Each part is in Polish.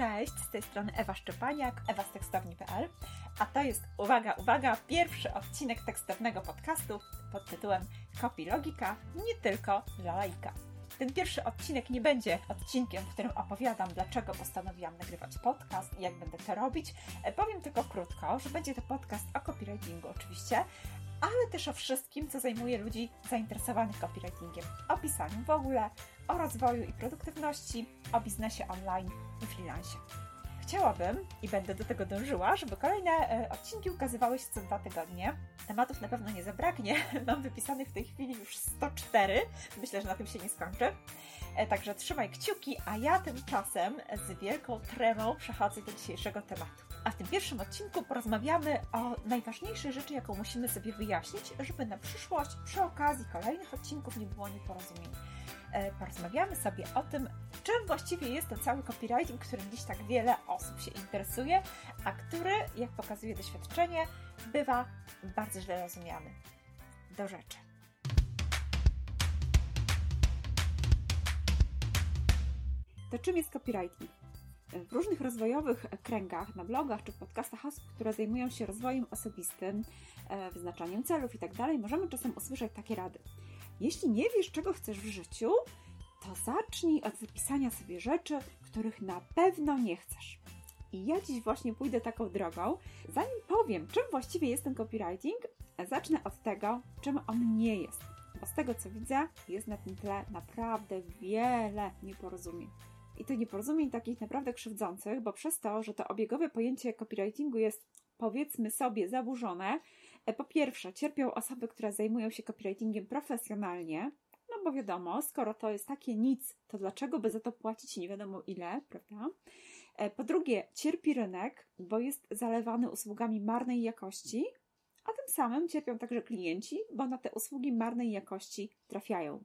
Cześć, z tej strony Ewa Szczepaniak, ewastekstowni.pl, a to jest, uwaga, uwaga, pierwszy odcinek tekstownego podcastu pod tytułem Copy Logika, nie tylko dla laika. Ten pierwszy odcinek nie będzie odcinkiem, w którym opowiadam, dlaczego postanowiłam nagrywać podcast i jak będę to robić. E, powiem tylko krótko, że będzie to podcast o copywritingu oczywiście, ale też o wszystkim, co zajmuje ludzi zainteresowanych copywritingiem. O pisaniu w ogóle, o rozwoju i produktywności, o biznesie online i freelancie. Chciałabym i będę do tego dążyła, żeby kolejne e, odcinki ukazywały się co dwa tygodnie. Tematów na pewno nie zabraknie. Mam wypisanych w tej chwili już 104. Myślę, że na tym się nie skończy. E, także trzymaj kciuki, a ja tymczasem z wielką tremą przechodzę do dzisiejszego tematu. A w tym pierwszym odcinku porozmawiamy o najważniejszej rzeczy, jaką musimy sobie wyjaśnić, żeby na przyszłość przy okazji kolejnych odcinków nie było nieporozumień. E, porozmawiamy sobie o tym, czym właściwie jest ten cały copywriting, którym dziś tak wiele osób się interesuje, a który, jak pokazuje doświadczenie, bywa bardzo źle rozumiany. Do rzeczy. To czym jest copywriting? W różnych rozwojowych kręgach, na blogach czy podcastach osób, które zajmują się rozwojem osobistym, e, wyznaczaniem celów itd., tak możemy czasem usłyszeć takie rady. Jeśli nie wiesz, czego chcesz w życiu, to zacznij od zapisania sobie rzeczy, których na pewno nie chcesz. I ja dziś właśnie pójdę taką drogą. Zanim powiem, czym właściwie jest ten copywriting, zacznę od tego, czym on nie jest. Bo z tego co widzę, jest na tym tle naprawdę wiele nieporozumień. I to nieporozumień takich naprawdę krzywdzących, bo przez to, że to obiegowe pojęcie copywritingu jest powiedzmy sobie zaburzone, e, po pierwsze cierpią osoby, które zajmują się copywritingiem profesjonalnie, no bo wiadomo, skoro to jest takie nic, to dlaczego by za to płacić nie wiadomo ile, prawda? E, po drugie, cierpi rynek, bo jest zalewany usługami marnej jakości, a tym samym cierpią także klienci, bo na te usługi marnej jakości trafiają.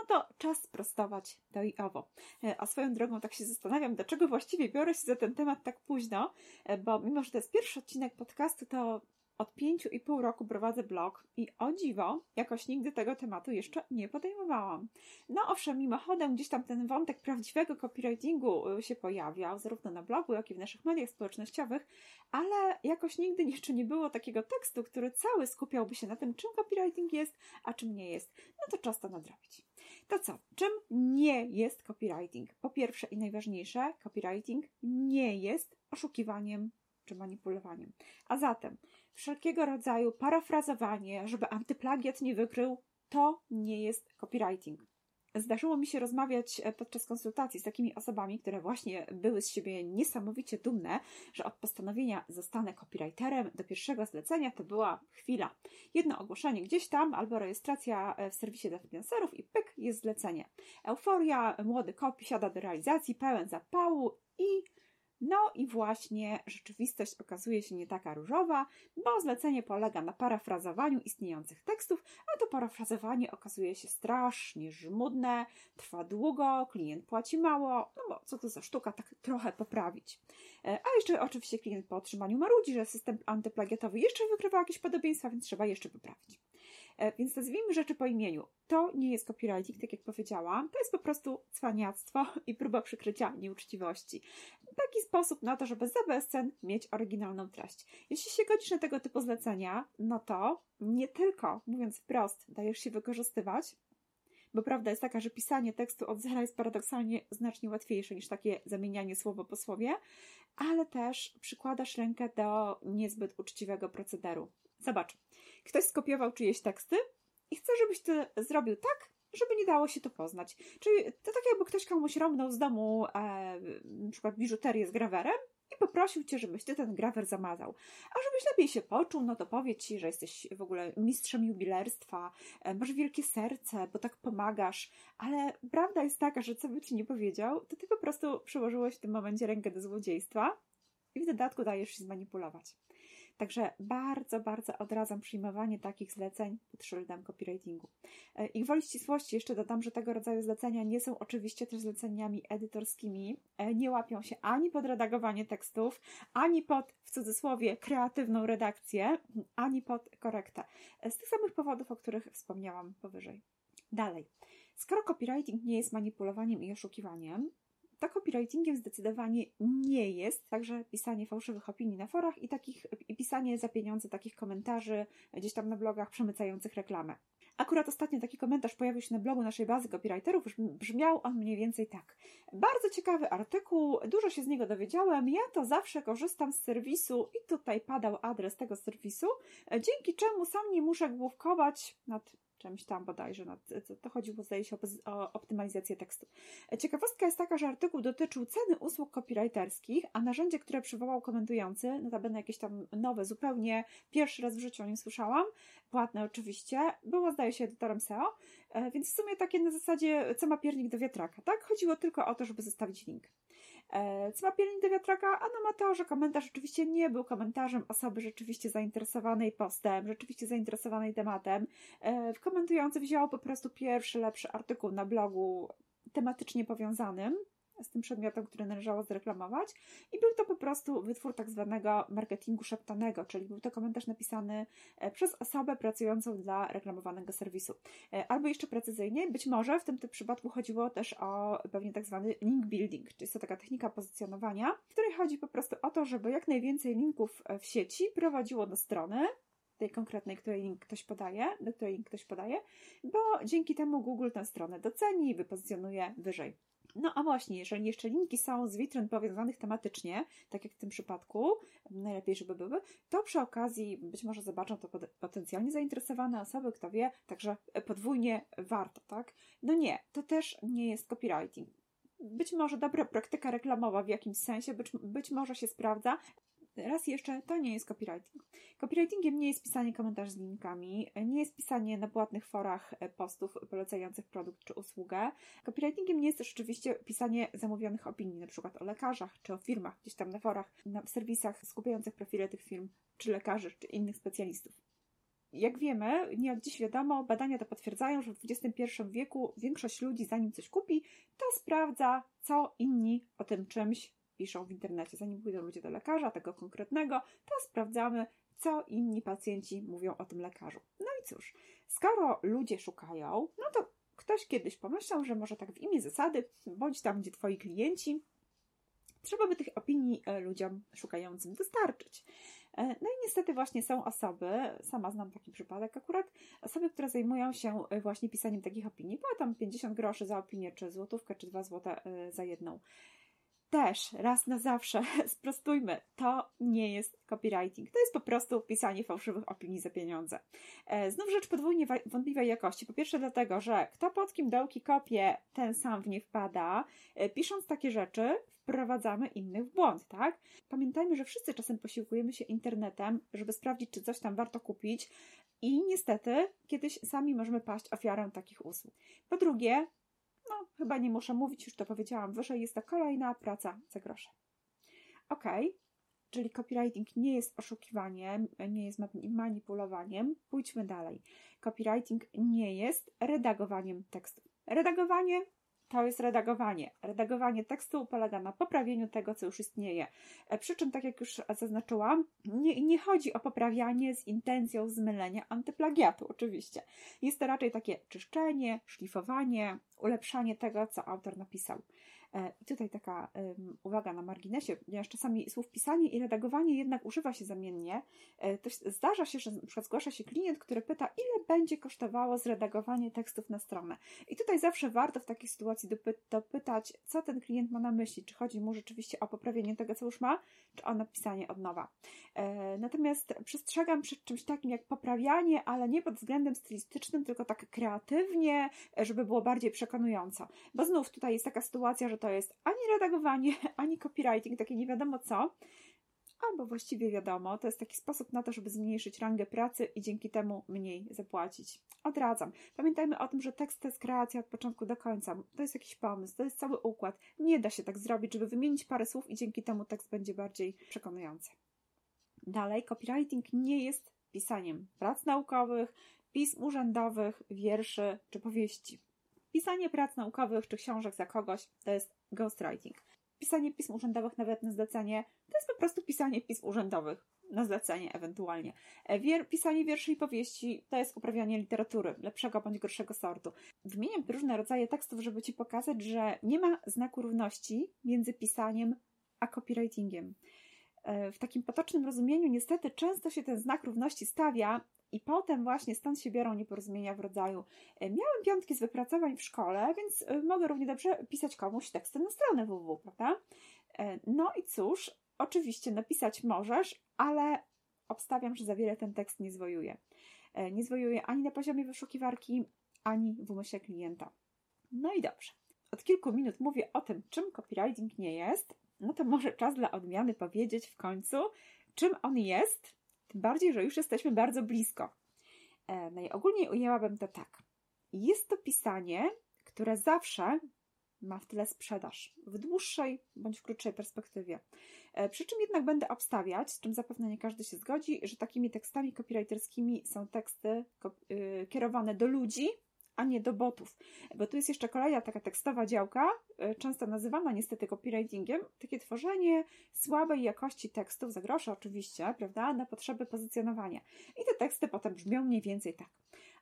No to czas sprostować to i owo. E, a swoją drogą tak się zastanawiam, dlaczego właściwie biorę się za ten temat tak późno, e, bo mimo, że to jest pierwszy odcinek podcastu, to od pięciu i pół roku prowadzę blog i o dziwo, jakoś nigdy tego tematu jeszcze nie podejmowałam. No owszem, mimochodem gdzieś tam ten wątek prawdziwego copywritingu y, się pojawiał, zarówno na blogu, jak i w naszych mediach społecznościowych, ale jakoś nigdy jeszcze nie było takiego tekstu, który cały skupiałby się na tym, czym copywriting jest, a czym nie jest. No to czas to nadrobić. To co? Czym nie jest copywriting? Po pierwsze i najważniejsze, copywriting nie jest oszukiwaniem czy manipulowaniem. A zatem wszelkiego rodzaju parafrazowanie, żeby antyplagiat nie wykrył, to nie jest copywriting. Zdarzyło mi się rozmawiać e, podczas konsultacji z takimi osobami, które właśnie były z siebie niesamowicie dumne, że od postanowienia zostanę copywriterem do pierwszego zlecenia to była chwila. Jedno ogłoszenie gdzieś tam albo rejestracja e, w serwisie dla freelancerów i pyk, jest zlecenie. Euforia, młody kopi siada do realizacji, pełen zapału i no i właśnie rzeczywistość okazuje się nie taka różowa, bo zlecenie polega na parafrazowaniu istniejących tekstów, a to parafrazowanie okazuje się strasznie żmudne, trwa długo, klient płaci mało, no bo co to za sztuka tak trochę poprawić. E, a jeszcze oczywiście klient po otrzymaniu marudzi, że system antyplagiatowy jeszcze wykrywa jakieś podobieństwa, więc trzeba jeszcze poprawić. E, więc nazwijmy rzeczy po imieniu. To nie jest copywriting, tak jak powiedziałam, to jest po prostu cwaniactwo i próba przykrycia nieuczciwości. Taki sposób na to, żeby za bezcen mieć oryginalną treść. Jeśli się godzisz na tego typu zlecenia, no to nie tylko, mówiąc wprost, dajesz się wykorzystywać, bo prawda jest taka, że pisanie tekstu od zera jest paradoksalnie znacznie łatwiejsze niż takie zamienianie słowo po słowie, ale też przykładasz rękę do niezbyt uczciwego procederu. Zobacz, ktoś skopiował czyjeś teksty i chce, żebyś ty zrobił tak, żeby nie dało się to poznać. Czyli to tak jakby ktoś komuś rąbnął z domu e, na przykład biżuterię z grawerem i poprosił cię, żebyś ty ten grawer zamazał. A żebyś lepiej się poczuł, no to powiedz ci, że jesteś w ogóle mistrzem jubilerstwa, e, masz wielkie serce, bo tak pomagasz, ale prawda jest taka, że co by ci nie powiedział, to ty po prostu przyłożyłeś w tym momencie rękę do złodziejstwa i w dodatku dajesz się zmanipulować. Także bardzo, bardzo odradzam przyjmowanie takich zleceń pod szyldem copywritingu. E, I gwoli ścisłości jeszcze dodam, że tego rodzaju zlecenia nie są oczywiście też zleceniami edytorskimi. E, nie łapią się ani pod redagowanie tekstów, ani pod, w cudzysłowie, kreatywną redakcję, ani pod korektę. E, z tych samych powodów, o których wspomniałam powyżej. Dalej. Skoro copywriting nie jest manipulowaniem i oszukiwaniem, to copywritingiem zdecydowanie nie jest. Także pisanie fałszywych opinii na forach i, takich, i pisanie za pieniądze takich komentarzy gdzieś tam na blogach przemycających reklamę. Akurat ostatnio taki komentarz pojawił się na blogu naszej bazy copywriterów. Brzmiał on mniej więcej tak. Bardzo ciekawy artykuł, dużo się z niego dowiedziałem. Ja to zawsze korzystam z serwisu i tutaj padał adres tego serwisu, dzięki czemu sam nie muszę główkować nad czymś tam bodajże, nad, to chodziło zdaje się o, o optymalizację tekstu. Ciekawostka jest taka, że artykuł dotyczył ceny usług copywriterskich, a narzędzie, które przywołał komentujący, notabene jakieś tam nowe, zupełnie pierwszy raz w życiu o nim słyszałam, płatne oczywiście, było zdaje się edytorem SEO, e, więc w sumie takie na zasadzie co ma piernik do wiatraka, tak? Chodziło tylko o to, żeby zostawić link. E, piernik do wiatraka? A ma to, że komentarz oczywiście nie był komentarzem osoby rzeczywiście zainteresowanej postem, rzeczywiście zainteresowanej tematem. E, komentujący wziął po prostu pierwszy, lepszy artykuł na blogu tematycznie powiązanym z tym przedmiotem, który należało zreklamować i był to po prostu wytwór tak zwanego marketingu szeptanego, czyli był to komentarz napisany e, przez osobę pracującą dla reklamowanego serwisu. E, albo jeszcze precyzyjnie, być może w tym, tym przypadku chodziło też o pewnie tak zwany link building, czyli jest to taka technika pozycjonowania, w której chodzi po prostu o to, żeby jak najwięcej linków e, w sieci prowadziło do strony, tej konkretnej, której link ktoś podaje, do której link ktoś podaje, bo dzięki temu Google tę stronę doceni i wypozycjonuje wyżej. No a właśnie, jeżeli jeszcze linki są z witryn powiązanych tematycznie, tak jak w tym przypadku, najlepiej, żeby były, to przy okazji być może zobaczą to potencjalnie zainteresowane osoby, kto wie, także podwójnie warto, tak? No nie, to też nie jest copywriting. Być może dobra praktyka reklamowa w jakimś sensie, być, być może się sprawdza, raz jeszcze, to nie jest copywriting. Copywritingiem nie jest pisanie komentarzy z linkami, nie jest pisanie na płatnych forach e, postów polecających produkt czy usługę. Copywritingiem nie jest też oczywiście pisanie zamówionych opinii, na przykład o lekarzach czy o firmach, gdzieś tam na forach, na serwisach skupiających profile tych firm, czy lekarzy, czy innych specjalistów. Jak wiemy, nie od dziś wiadomo, badania to potwierdzają, że w XXI wieku większość ludzi, zanim coś kupi, to sprawdza, co inni o tym czymś piszą w internecie, zanim pójdą ludzie do lekarza, tego konkretnego, to sprawdzamy, co inni pacjenci mówią o tym lekarzu. No i cóż, skoro ludzie szukają, no to ktoś kiedyś pomyślał, że może tak w imię zasady, bądź tam, gdzie twoi klienci, trzeba by tych opinii e, ludziom szukającym dostarczyć. E, no i niestety właśnie są osoby, sama znam taki przypadek akurat, osoby, które zajmują się e, właśnie pisaniem takich opinii. Była tam 50 groszy za opinię, czy złotówkę, czy 2 złote za jedną też raz na zawsze sprostujmy, to nie jest copywriting. To jest po prostu pisanie fałszywych opinii za pieniądze. E, znów rzecz podwójnie wątpliwej jakości. Po pierwsze dlatego, że kto pod kim dołki kopie, ten sam w nie wpada. E, pisząc takie rzeczy, wprowadzamy innych w błąd, tak? Pamiętajmy, że wszyscy czasem posiłkujemy się internetem, żeby sprawdzić, czy coś tam warto kupić i niestety kiedyś sami możemy paść ofiarą takich usług. Po drugie, no, chyba nie muszę mówić, już to powiedziałam wyżej, jest to kolejna praca za grosze. Ok, czyli copywriting nie jest oszukiwaniem, nie jest manipulowaniem. Pójdźmy dalej. Copywriting nie jest redagowaniem tekstu. Redagowanie to jest redagowanie. Redagowanie tekstu polega na poprawieniu tego, co już istnieje. E, przy czym, tak jak już zaznaczyłam, nie, nie chodzi o poprawianie z intencją zmylenia antyplagiatu, oczywiście. Jest to raczej takie czyszczenie, szlifowanie, ulepszanie tego, co autor napisał. E, I tutaj taka uwaga na marginesie, ponieważ czasami słów pisanie i redagowanie jednak używa się zamiennie, e, to zdarza się, że na przykład zgłasza się klient, który pyta, ile będzie kosztowało zredagowanie tekstów na stronę. I tutaj zawsze warto w takiej sytuacji dopy dopytać, co ten klient ma na myśli, czy chodzi mu rzeczywiście o poprawienie tego, co już ma, czy o napisanie od nowa. E, natomiast przestrzegam przed czymś takim jak poprawianie, ale nie pod względem stylistycznym, tylko tak kreatywnie, żeby było bardziej przekonująco. Bo znów tutaj jest taka sytuacja, że to jest ani redagowanie, ani copywriting, takie nie wiadomo co, albo właściwie wiadomo, to jest taki sposób na to, żeby zmniejszyć rangę pracy i dzięki temu mniej zapłacić. Odradzam. Pamiętajmy o tym, że tekst to jest kreacja od początku do końca. To jest jakiś pomysł, to jest cały układ. Nie da się tak zrobić, żeby wymienić parę słów i dzięki temu tekst będzie bardziej przekonujący. Dalej, copywriting nie jest pisaniem prac naukowych, pism urzędowych, wierszy czy powieści. Pisanie prac naukowych czy książek za kogoś to jest ghostwriting. pisanie pism urzędowych nawet na zlecenie to jest po prostu pisanie pism urzędowych na zlecenie ewentualnie. E, wier pisanie wierszy i powieści to jest uprawianie literatury lepszego bądź gorszego sortu. Wymieniam różne rodzaje tekstów, żeby Ci pokazać, że nie ma znaku równości między pisaniem a copywritingiem. E, w takim potocznym rozumieniu niestety często się ten znak równości stawia i potem właśnie stąd się biorą nieporozumienia w rodzaju e, miałem piątki z wypracowań w szkole, więc mogę równie dobrze pisać komuś teksty na stronę www, prawda? No i cóż, Oczywiście napisać możesz, ale obstawiam, że za wiele ten tekst nie zwojuje. E, nie zwojuje ani na poziomie wyszukiwarki, ani w umyśle klienta. No i dobrze. Od kilku minut mówię o tym, czym copywriting nie jest. No to może czas dla odmiany powiedzieć w końcu, czym on jest. Tym bardziej, że już jesteśmy bardzo blisko. E, najogólniej ujęłabym to tak. Jest to pisanie, które zawsze ma w tyle sprzedaż w dłuższej bądź w krótszej perspektywie. E, przy czym jednak będę obstawiać, z czym zapewne nie każdy się zgodzi, że takimi tekstami copywriterskimi są teksty y, kierowane do ludzi, a nie do botów. Bo tu jest jeszcze kolejna taka tekstowa działka, e, często nazywana niestety copywritingiem, takie tworzenie słabej jakości tekstów, za grosze oczywiście, prawda, na potrzeby pozycjonowania. I te teksty potem brzmią mniej więcej tak.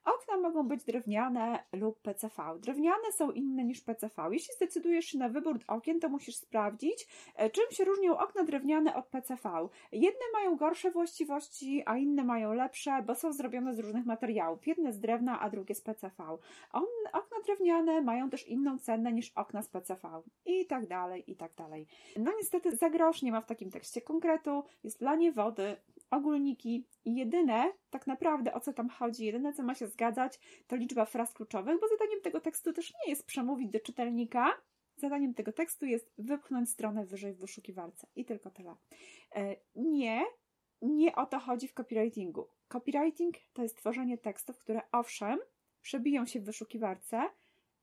Okna mogą być drewniane lub PCV. Drewniane są inne niż PCV. Jeśli zdecydujesz się na wybór okien, to musisz sprawdzić, e, czym się różnią okna drewniane od PCV. Jedne mają gorsze właściwości, a inne mają lepsze, bo są zrobione z różnych materiałów. Jedne z drewna, a drugie z PCV. Okna drewniane mają też inną cenę niż okna z PCV. I tak dalej, i tak dalej. No niestety za grosz nie ma w takim tekście konkretu. Jest lanie wody, ogólniki jedyne, tak naprawdę o co tam chodzi, jedyne co ma się zgadzać, to liczba fraz kluczowych, bo zadaniem tego tekstu też nie jest przemówić do czytelnika, zadaniem tego tekstu jest wypchnąć stronę wyżej w wyszukiwarce i tylko tyle. E, nie, nie o to chodzi w copywritingu. Copywriting to jest tworzenie tekstów, które owszem, przebiją się w wyszukiwarce,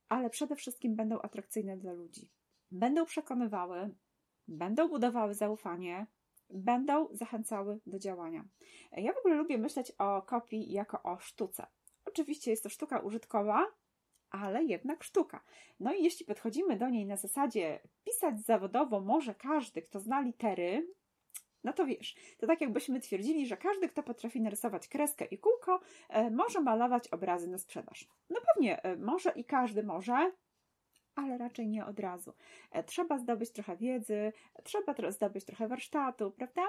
ale przede wszystkim będą atrakcyjne dla ludzi. Będą przekonywały, będą budowały zaufanie, będą zachęcały do działania. Ja w ogóle lubię myśleć o kopii jako o sztuce. Oczywiście jest to sztuka użytkowa, ale jednak sztuka. No i jeśli podchodzimy do niej na zasadzie pisać zawodowo może każdy, kto zna litery, no to wiesz, to tak jakbyśmy twierdzili, że każdy, kto potrafi narysować kreskę i kółko, e, może malować obrazy na sprzedaż. No pewnie, e, może i każdy może, ale raczej nie od razu. E, trzeba zdobyć trochę wiedzy, trzeba zdobyć trochę warsztatu, prawda?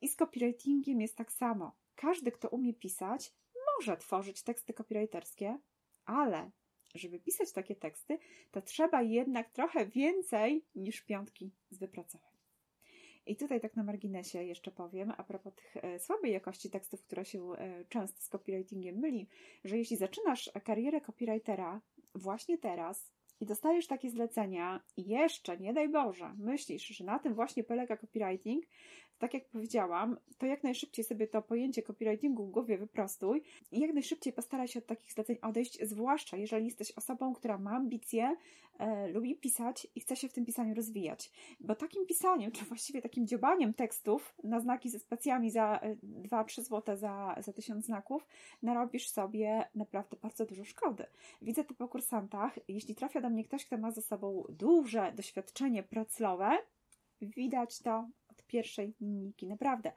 I z copywritingiem jest tak samo. Każdy, kto umie pisać, może tworzyć teksty copywriterskie, ale żeby pisać takie teksty, to trzeba jednak trochę więcej niż piątki z wypracowań. I tutaj tak na marginesie jeszcze powiem, a propos tych e, słabej jakości tekstów, które się e, często z copywritingiem myli, że jeśli zaczynasz karierę copywritera właśnie teraz, i dostajesz takie zlecenia. I jeszcze, nie daj Boże, myślisz, że na tym właśnie polega copywriting, tak jak powiedziałam, to jak najszybciej sobie to pojęcie copywritingu w głowie wyprostuj i jak najszybciej postaraj się od takich zleceń odejść, zwłaszcza jeżeli jesteś osobą, która ma ambicje, e, lubi pisać i chce się w tym pisaniu rozwijać. Bo takim pisaniem, czy właściwie takim dziobaniem tekstów na znaki ze spacjami za 2-3 e, zł za, za 1000 znaków, narobisz sobie naprawdę bardzo dużo szkody. Widzę to po kursantach. Jeśli trafia do mnie ktoś, kto ma za sobą duże doświadczenie pracowe, widać to pierwszej linijki. Naprawdę.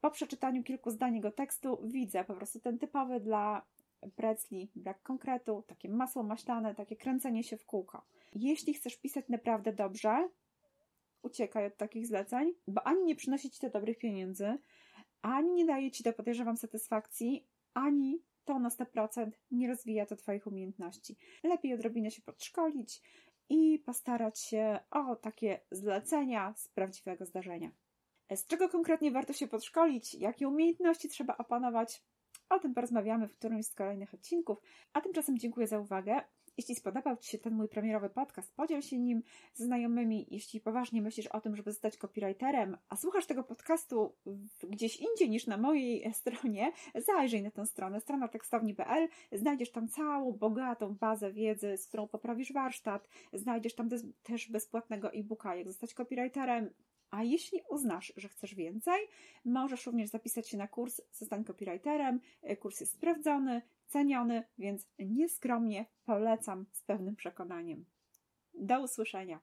Po przeczytaniu kilku zdań jego tekstu widzę po prostu ten typowy dla Pretzli brak konkretu, takie masło maślane, takie kręcenie się w kółko. Jeśli chcesz pisać naprawdę dobrze, uciekaj od takich zleceń, bo ani nie przynosi ci to dobrych pieniędzy, ani nie daje ci to, podejrzewam, satysfakcji, ani to na 100% nie rozwija to Twoich umiejętności. Lepiej odrobinę się podszkolić i postarać się o takie zlecenia z prawdziwego zdarzenia. Z czego konkretnie warto się podszkolić? Jakie umiejętności trzeba opanować? O tym porozmawiamy w którymś z kolejnych odcinków. A tymczasem dziękuję za uwagę. Jeśli spodobał Ci się ten mój premierowy podcast, podziel się nim ze znajomymi. Jeśli poważnie myślisz o tym, żeby zostać copywriterem, a słuchasz tego podcastu gdzieś indziej niż na mojej stronie, zajrzyj na tę stronę, strona tekstowni.pl. Znajdziesz tam całą bogatą bazę wiedzy, z którą poprawisz warsztat. Znajdziesz tam też bezpłatnego e-booka, jak zostać copywriterem, a jeśli uznasz, że chcesz więcej, możesz również zapisać się na kurs Zostań copywriterem. Kurs jest sprawdzony, ceniony, więc nieskromnie polecam z pewnym przekonaniem. Do usłyszenia.